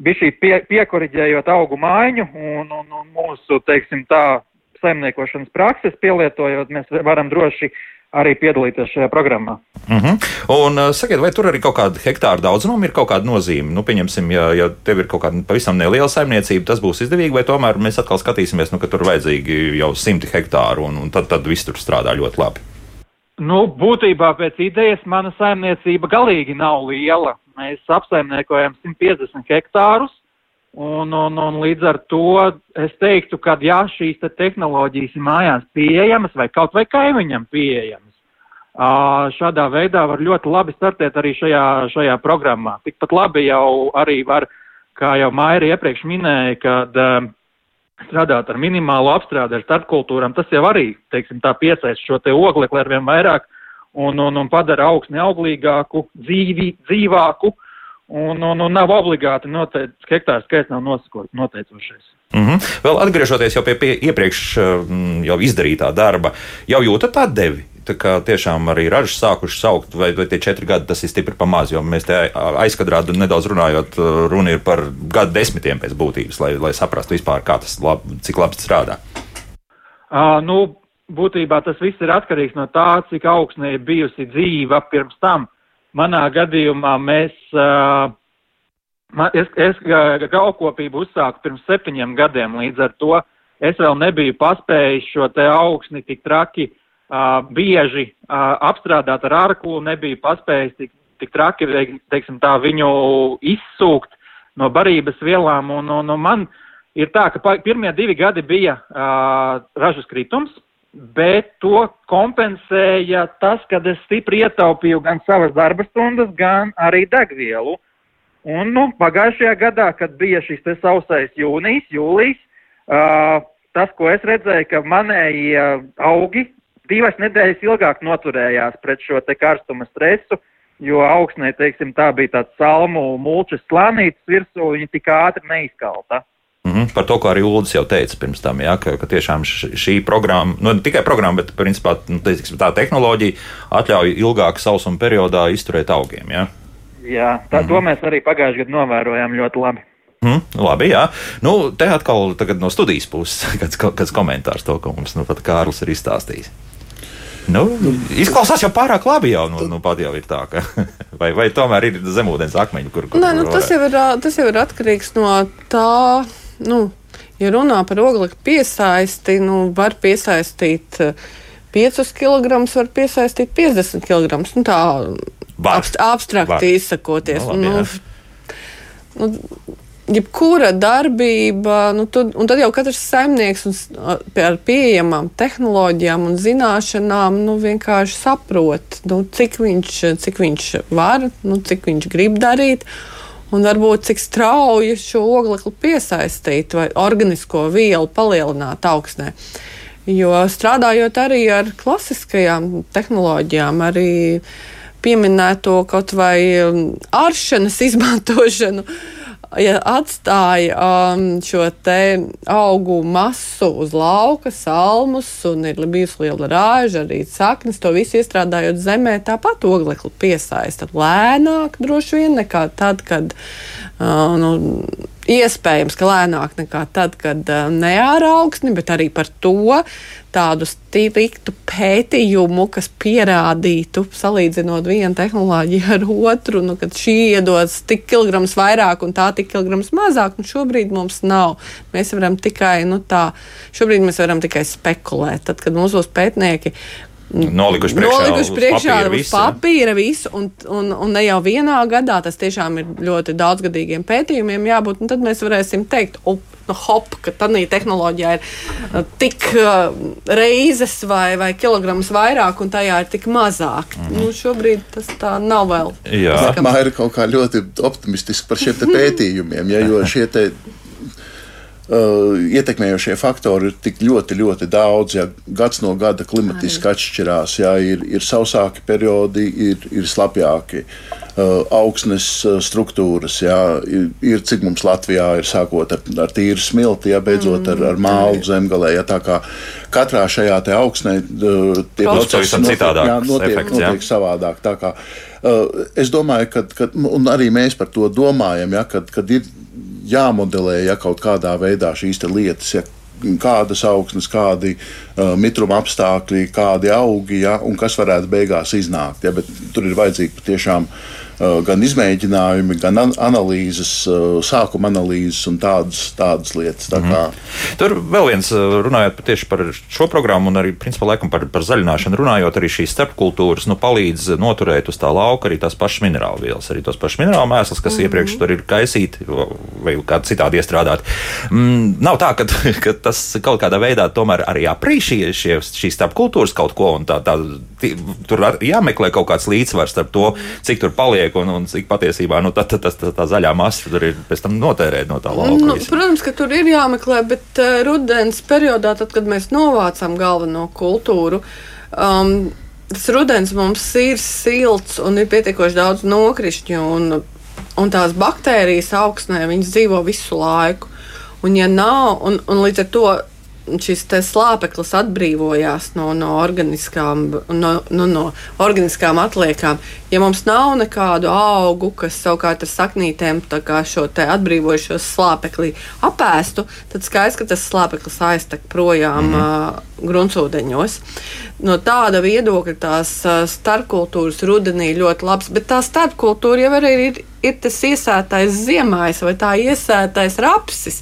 bišķī pie, piekoriģējot augu maiņu un, un, un mūsu, teiksim tā, saimniekošanas prakses pielietojot, mēs varam droši arī piedalīties šajā programmā. Uh mhm. -huh. Un uh, sakiet, vai tur arī kaut kāda hektāra daudzuma ir kaut kāda nozīme? Nu, pieņemsim, ja, ja tev ir kaut kāda pavisam neliela saimniecība, tas būs izdevīgi, vai tomēr mēs atkal skatīsimies, nu, ka tur vajadzīgi jau simti hektāru, un, un tad, tad viss tur strādā ļoti labi. Nu, būtībā pēc idejas mana saimniecība galīgi nav liela. Mēs apsaimniekojam 150 hektārus, Un, un, un līdz ar to es teiktu, ka ja šīs te tehnoloģijas ir mājās pieejamas vai kaut vai kaimiņam pieejamas, šādā veidā var ļoti labi startēt arī šajā, šajā programmā. Tikpat labi jau arī var, kā jau Maira iepriekš minēja, kad strādāt ar minimālu apstrādi ar starpkultūram, tas jau arī, teiksim, tā piesaist šo te oglekli ar vien vairāk un, un, un padara augsni auglīgāku, dzīvi, dzīvāku Un, un, un nav obligāti noteikts, hektārs skaits nav noteicošais. Mm -hmm. Vēl atgriežoties jau pie, pie iepriekš mm, jau izdarītā darba, jau jūtat tā devi. Tā kā tiešām arī ražas sākušas saukt, vai, vai tie četri gadi tas ir stipri pamaz, jo mēs te aizkadrā nedaudz runājot, runa ir par gadu desmitiem pēc būtības, lai, lai saprastu vispār, kā tas, lab, cik labi strādā. Uh, nu, būtībā tas viss ir atkarīgs no tā, cik augsnē ir bijusi dzīva pirms tam. Manā gadījumā mēs, es, es gaukopību uzsāku pirms septiņiem gadiem, līdz ar to es vēl nebiju paspējis šo te augsni tik traki bieži apstrādāt ar arklu, nebiju paspējis tik, tik traki, teiksim tā, viņu izsūkt no barības vielām, un, un, un man ir tā, ka pirmie divi gadi bija uh, ražas kritums, bet to kompensēja tas, ka es stipri ietaupīju gan savas darba stundas, gan arī degvielu. Un nu, pagājušajā gadā, kad bija šis sausais jūnijas, jūlijas, uh, tas, ko es redzēju, ka manēji uh, augi divas nedēļas ilgāk noturējās pret šo te karstuma stresu, jo augsnē, teiksim, tā bija tāds salmu mulčas slānītes virsū, viņa tik ātri neizkalta. Mm -hmm, par to, ko arī Ulas jau teica pirms tam, ja, ka, ka tiešām šī programma, nu, ne tikai programma, bet principā, nu, teiksim, tā tehnoloģija atļauj ilgāk sausuma periodā izturēt augiem. Ja. Jā, tā, mm -hmm. to mēs arī pagājušajā gadā novērojām ļoti labi. Mm, labi, jā. Nu, te atkal no studijas puses kāds, kāds komentārs to, ko mums nu, pat Kārlis ir izstāstījis. Nu, izklausās jau pārāk labi. Jau, nu, nu, pat jau ir tā, ka, vai, vai tomēr ir zemūdens akmeņi, kur, kur Nē, nu, tas, jau ir, tas jau ir atkarīgs no tā, nu, ja runā par oglekļa piesaisti, nu, var piesaistīt 5 kg, var piesaistīt 50 kg. Nu, tā abst, abstrakti izsakoties. Nu, labi, nu, nu, jebkura darbība, nu, tad, un tad jau katrs saimnieks un, ar pieejamām tehnoloģijām un zināšanām nu, vienkārši saprot, nu, cik, viņš, cik viņš var, nu, cik viņš grib darīt. Un varbūt cik strauji šo oglekli piesaistīt vai organisko vielu palielināt augstnē. Jo strādājot arī ar klasiskajām tehnoloģijām, arī pieminēto kaut vai āršanas izmantošanu, uh, ja atstāja um, šo te augu masu uz lauka, salmus, un ir bijusi liela rāža, arī saknes, to visu iestrādājot zemē, tāpat oglekli piesaista lēnāk droši vien nekā tad, kad uh, nu, iespējams, ka lēnāk nekā tad, kad uh, neāra augsni, bet arī par to tādu striktu pētījumu, kas pierādītu, salīdzinot vienu tehnoloģiju ar otru, nu, kad šī iedos tik kilograms vairāk un tā tik kilograms mazāk, nu šobrīd mums nav. Mēs varam tikai, nu tā, šobrīd mēs varam tikai spekulēt. Tad, kad mūsu pētnieki Nolikuši priekšā, Nolikuši priekšā papīra visu. papīra visu, un, un, un ne jau vienā gadā, tas tiešām ir ļoti daudzgadīgiem pētījumiem jābūt, un tad mēs varēsim teikt, up, nu, hop, ka tādā tehnoloģijā ir uh, tik uh, reizes vai, vai kilograms vairāk, un tajā ir tik mazāk. Mm -hmm. nu, šobrīd tas tā nav vēl. Jā. Sākumā ir kaut kā ļoti optimistiski par šiem pētījumiem, ja, jo šie te Uh, ietekmējošie faktori ir tik ļoti, ļoti daudz. Ja gads no gada klimatiski atšķirās, ja ir, ir sausāki periodi, ir, ir slapjāki. Uh, augsnes uh, struktūras, jā, ir, ir cik mums Latvijā ir sākot ar, ar tīru smilti, ja beidzot ar, ar mālu zemgalē. Ja, tā kā katrā šajā augsnē uh, tie procesi citādāks jā, notiek, efekts, jā. notiek savādāk. Tā kā, uh, es domāju, ka, arī mēs par to domājam, ja, kad, kad ir jāmodelē ja, kaut kādā veidā šīs lietas. Ja, kādas augsnes, kādi uh, mitruma apstākļi, kādi augi, ja, un kas varētu beigās iznākt. Ja, tur ir vajadzīgi patiešām uh, gan izmēģinājumi, gan an analīzes, uh, sākuma analīzes un tādas, tādas lietas. Tā kā, Tur vēl viens, uh, runājot tieši par šo programmu, un arī principā, laikam, par, par zaļināšanu, runājot, arī šīs starpkultūras nu, palīdz noturēt uz tā lauka arī tās pašas minerālu vielas, arī tos pašus minerālu mēslus, kas mm -hmm. iepriekš tur ir kaisīti vai kādi citādi iestrādāti. Mm, nav tā, ka, ka tas kaut kādā veidā tomēr arī aprīšie šie, šīs starpkultūras kaut ko, un tā, tā, tur jāmeklē kaut kāds līdzsvars starp to, cik tur paliek un, un cik patiesībā nu, tā, tā, tā, tā, tā zaļā masa tur ir pēc tam notērēt no tā lauka. Nu, visa. protams, ka tur ir jāmeklē, bet uh, rudens periodā, tad, kad mēs novācām galveno kultūru, um, tas rudens mums ir silts un ir pietiekoši daudz nokrišņu, un, un tās baktērijas augsnē viņas dzīvo visu laiku. Un, ja nav, un, un līdz ar to šis slāpeklis atbrīvojās no, no, organiskām, no, no, no organiskām atliekām. Ja mums nav nekādu augu, kas savukārt ar saknītēm šo te atbrīvojušo slāpekli apēstu, tad skaidrs, ka tas slāpeklis aiztek projām mm -hmm. Uh, gruntsūdeņos. No tāda viedokļa tās uh, starpkultūras rudenī ļoti labs, bet tā starpkultūra jau arī ir, ir tas iesētais ziemais vai tā iesētais rapsis.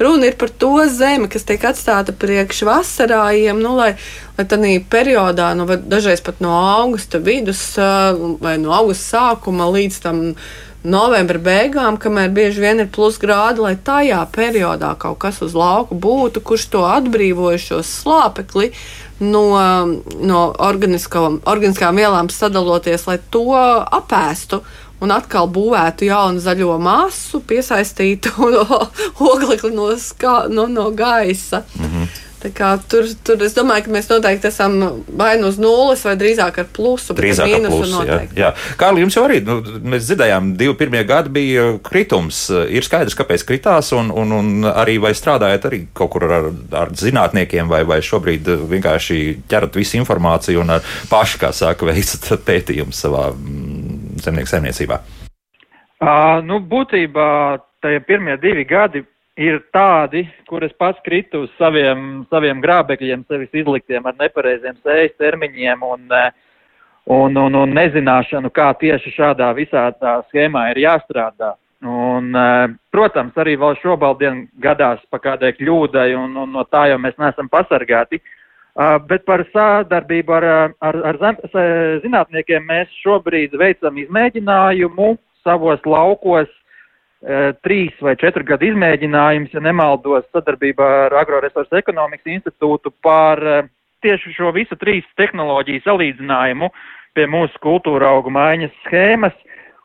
Runa ir par to zemi, kas tiek atstāta priekš vasarājiem, nu, lai, lai tādā periodā, nu, dažreiz pat no augusta vidus vai no augusta sākuma līdz tam novembra beigām, kamēr bieži vien ir plus grādi, lai tajā periodā kaut kas uz lauka būtu, kurš to atbrīvojušo slāpekli no, no organiskām vielām sadaloties, lai to apēstu un atkal būvētu jaunu zaļo masu, piesaistītu oglekli no, skā, no, no gaisa. Mm -hmm. Tur, tur es domāju, ka mēs noteikti esam vai nu uz nulles, vai drīzāk ar plusu. bet Drīzāk ar plusu. Jā, jā. Kārli, jums jau arī, nu, mēs dzirdējām, divi pirmie gadi bija kritums. Ir skaidrs, kāpēc kritās, un, un, un arī vai strādājat arī kaut kur ar, ar zinātniekiem, vai, vai šobrīd vienkārši ķerat visu informāciju un paši, kā saka, veicat pētījumus savā mm, zemnieku saimniecībā. Uh, nu, būtībā tie pirmie divi gadi ir tādi, kur es pats kritu uz saviem, saviem grābekļiem, sevis izliktiem ar nepareiziem sējas termiņiem un, eh, un, un, un nezināšanu, kā tieši šādā visā tā schēmā ir jāstrādā. Un, eh, protams, arī vēl šobaldien gadās pa kādai kļūdai, un, un no tā jau mēs neesam pasargāti. Uh, bet par sādarbību ar, ar, ar zem, zinātniekiem mēs šobrīd veicam izmēģinājumu savos laukos, trīs vai četru gadu izmēģinājums, ja nemaldos, sadarbībā ar Agroresursu ekonomikas institūtu par uh, tieši šo visu trīs tehnoloģiju salīdzinājumu pie mūsu kultūra augu maiņas schēmas.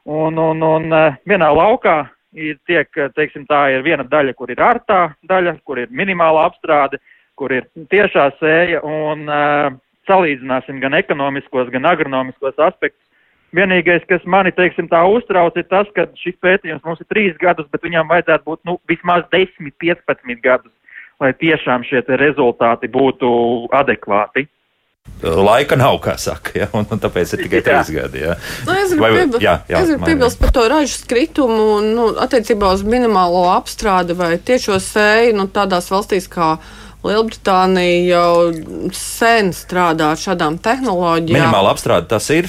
Un, un, un vienā laukā ir tiek, teiksim, tā ir viena daļa, kur ir ārtā daļa, kur ir minimāla apstrāde, kur ir tiešā sēja un uh, salīdzināsim gan ekonomiskos, gan agronomiskos aspektus. Vienīgais, kas mani, teiksim, tā uztrauc, ir tas, ka šis pētījums mums ir trīs gadus, bet viņam vajadzētu būt nu, vismaz 10, 15 gadus, lai tiešām šie rezultāti būtu adekvāti. Laika nav, kā saka, ja? un, un tāpēc ir tikai trīs gadi. Ja? Nu, es gribu, Vai- piebil, jā, jā, es gribu piebilst par to ražas kritumu un nu, attiecībā uz minimālo apstrādi vai tiešo sēju. Nu, tādās valstīs kā Lielbritānija jau sen strādā ar šādām tehnoloģijām. Minimāla apstrāde tas ir.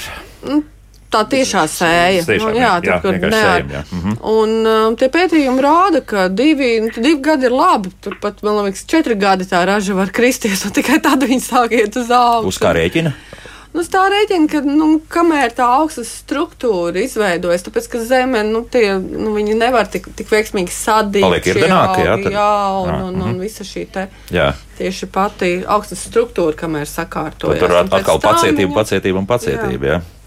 Tā tiešā sēja. Tiešām, nu, jā, jā, ne ar- sējam, jā. Mhm. Un um, tie pētījumi rāda, ka divi, nu, divi gadi ir labi. Turpat, man liekas, četri gadi tā raža var kristies, un tikai tad viņi sāk iet uz augšu. Uz kā rēķina? Nu, tā rēķinu, ka nu, kamēr tā augstas struktūra izveidojas, tāpēc ka zeme nu, tie, nu, nevar tik, tik veiksmīgi sadīt. Paliek šie irdenāki, jā, tad- jā, un, Jā, un, un visa šī te, Jā, tieši pati augstas struktūra, kamēr sakārtojas. tur un atkal pacietība, viņa- pacietība un pacietība. Jā. Jā,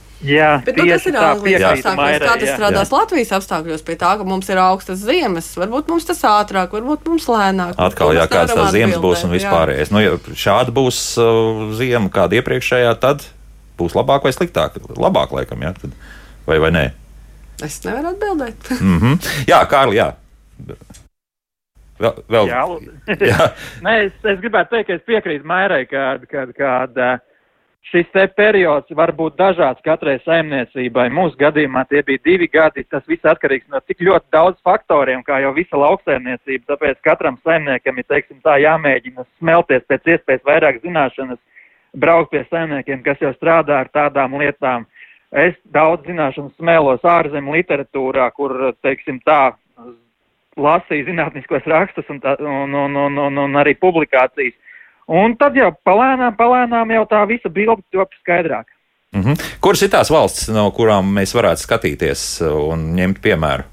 Bet nu, tas ir piekrītu apstākļos. Kā tas jā. strādās Latvijas apstākļos, pie tā, ka mums ir augstas ziemas. Varbūt mums tas ātrāk, varbūt mums lēnāk. Atkal, jā, mēs kāds tās ziemas būs un jā. vispārējais. Nu, ja šāda būs uh, ziema, kāda iepriekšējā, tad būs labāk vai sliktāk. Labāk, laikam, jā. Tad, vai, vai nē? Es nevaru atbildēt. Mm -hmm. Jā, Kārli, jā. Vēl, vēl, Jā, jā. Nē, es, es gribētu teikt, ka es piekrītu Mairai, ka, ka, ka ā, šis te periods var būt dažāds katrai saimniecībai. Mūsu gadījumā tie bija divi gadi. Tas viss atkarīgs no tik ļoti daudz faktoriem, kā jau visa lauksaimniecība. Tāpēc katram saimniekam ir, teiksim, tā jāmēģina smelties pēc iespējas vairāk zināšanas, braukt pie saimniekiem, kas jau strādā ar tādām lietām. Es daudz zināšanas smēlos ārzemju literatūrā, kur, teiksim, tā lasīju zinātniskos rakstus un, tā, un, un, un, un, un arī publikācijas. Un tad jau palēnām, palēnām jau tā visa bilde top skaidrāk. Mm -hmm. Kuras ir tās valstis, no kurām mēs varētu skatīties un ņemt piemēru?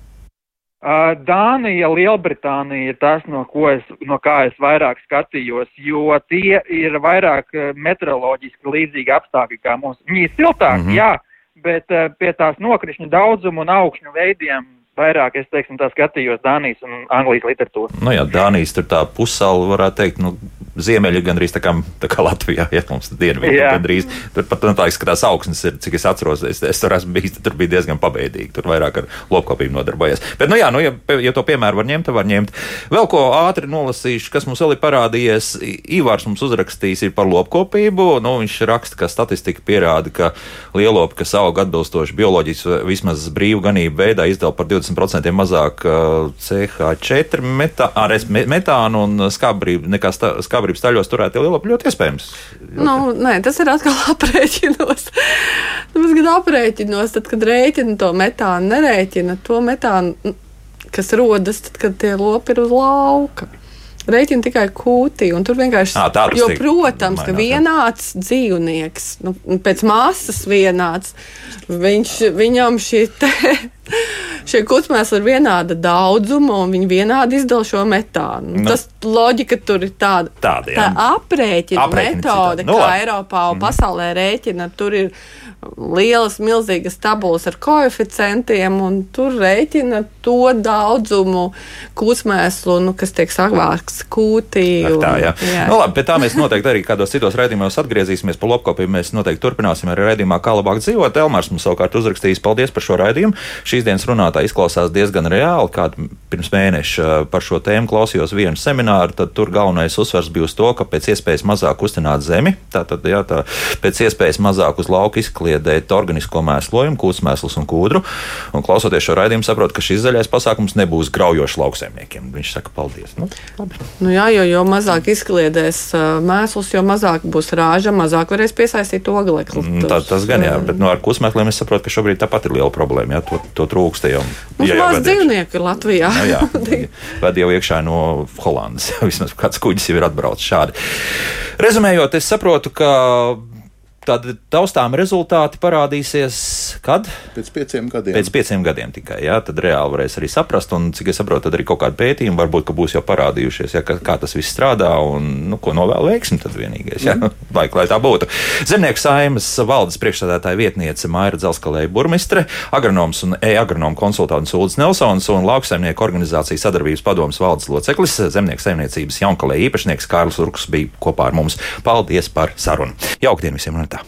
Uh, Dānija, Lielbritānija ir tas, no, es, no kā es vairāk skatījos, jo tie ir vairāk meteoroloģiski līdzīgi apstākļi kā mums. Viņi ir siltāki, mm. -hmm. jā, bet uh, pie tās nokrišņu daudzuma un augšņu veidiem vairāk es, teiksim, tā skatījos Dānijas un Anglijas literatūru. Nu, jā, Dānijas tur tā pussaule varētu teikt, nu, ziemeļi gandrīz tā kā, tā kā Latvijā, ja mums dienvidi Jā. gandrīz. Tur pat man liekas, ka tās augsnes ir, cik es atceros, es, es tur esmu bijis, tur bija diezgan pabeidīgi. Tur vairāk ar lopkopību nodarbojas. Bet, nu jā, nu, ja, ja to piemēru var ņemt, tad var ņemt. Vēl ko ātri nolasīšu, kas mums vēl ir parādījies. Ivārs mums uzrakstījis ir par lopkopību. Nu, viņš raksta, ka statistika pierāda, ka lielopi, kas aug atbilstoši bioloģijas vismaz brīvu ganību veidā, izdala par 20% mazāk uh, CH4 metā, metānu un skabrību nekā sta, skabrības taļos turētie lielopi ļoti iespējams. Nu, nē, tas ir atkal aprēķinos. Tāpēc, kad aprēķinos, tad, kad rēķina to metānu, nerēķina to metānu, kas rodas, tad, kad tie lopi ir uz lauka. Rēķina tikai kūtī, un tur vienkārši tas Jo, protams, ka vienāds dzīvnieks, nu, pēc masas vienāds, viņš, viņam šī te, šie kucmēs ir vienāda daudzuma, un viņi vienādi izdala šo metānu. Nu. Nu. Tas loģika tur ir tāda. Tāda, jā. tā aprēķina Aprēķini metode, citādi. Nu, kā labi. Eiropā un pasaulē rēķina, tur ir lielas, milzīgas tabulas ar koeficientiem, un tur rēķina to daudzumu kūsmēslu, nu, kas tiek savākts kūtī. Un- Tā, jā. Jā. Nu, labi, pie tā mēs noteikti arī kādos citos raidījumos atgriezīsimies. Par lopkopību mēs noteikti turpināsim arī raidījumā, kā labāk dzīvot. Elmārs mums savukārt uzrakstījis paldies par šo raidījumu. Šīs dienas runātāji izklausās diezgan reāli. Kādu pirms mēneša par šo tēmu klausījos vienu semināru, tad tur galvenais uzsvers bija uz to, ka pēc iespējas mazāk uztināt zemi, tātad jā, tā, pēc iespējas mazāk uz lauka izkliedēt organisko mēslojumu, kūtsmēslus un kūdru. Un klausoties šo raidījumu, saprotu, ka šis zaļais pasākums nebūs graujošs lauksaimniekiem. Viņš saka, paldies. Nu, labi. Nu, jā, jo, jo mazāk izkliedēs uh, mēslus, jo mazāk būs rāža, mazāk varēs piesaistīt oglekli. Mm, Tā, tas gan jā, bet nu, ar kūtsmēsliem es saprotu, ka šobrīd tāpat ir liela problēma. Jā, to, to trūkst jau. Mums jau maz iekšā. dzīvnieki Latvijā. Nu, jā, ved jau iekšā no Holandas. Vismaz kāds kuģis jau ir atbraucis šādi. Rezumējot, es saprotu, ka tādi taustām rezultāti parādīsies kad? Pēc pieciem gadiem. Pēc pieciem gadiem tikai. Jā, tad reāli varēs arī saprast, un cik es saprotu, tad arī kaut kādi pētījumi varbūt būs jau parādījušies, jā, kā, kā tas viss strādā un nu, ko novēl veiksmi. Tad vienīgais, jā, Mhm. lai, lai tā būtu. Zemnieku saimas valdes priekšstādātāja vietniece Maira Dzelskalēja burmistre, agronoms un e-agronomu konsultants Ulris Nelsons un lauksaimnieku organizācijas sadarbības padomas valdes loceklis, zemnieku saimniecības jaunkalē īpašnieks Kārlis Urks bija kopā ar mums. Paldies par sarunu. Jauktdien visiem! un tā.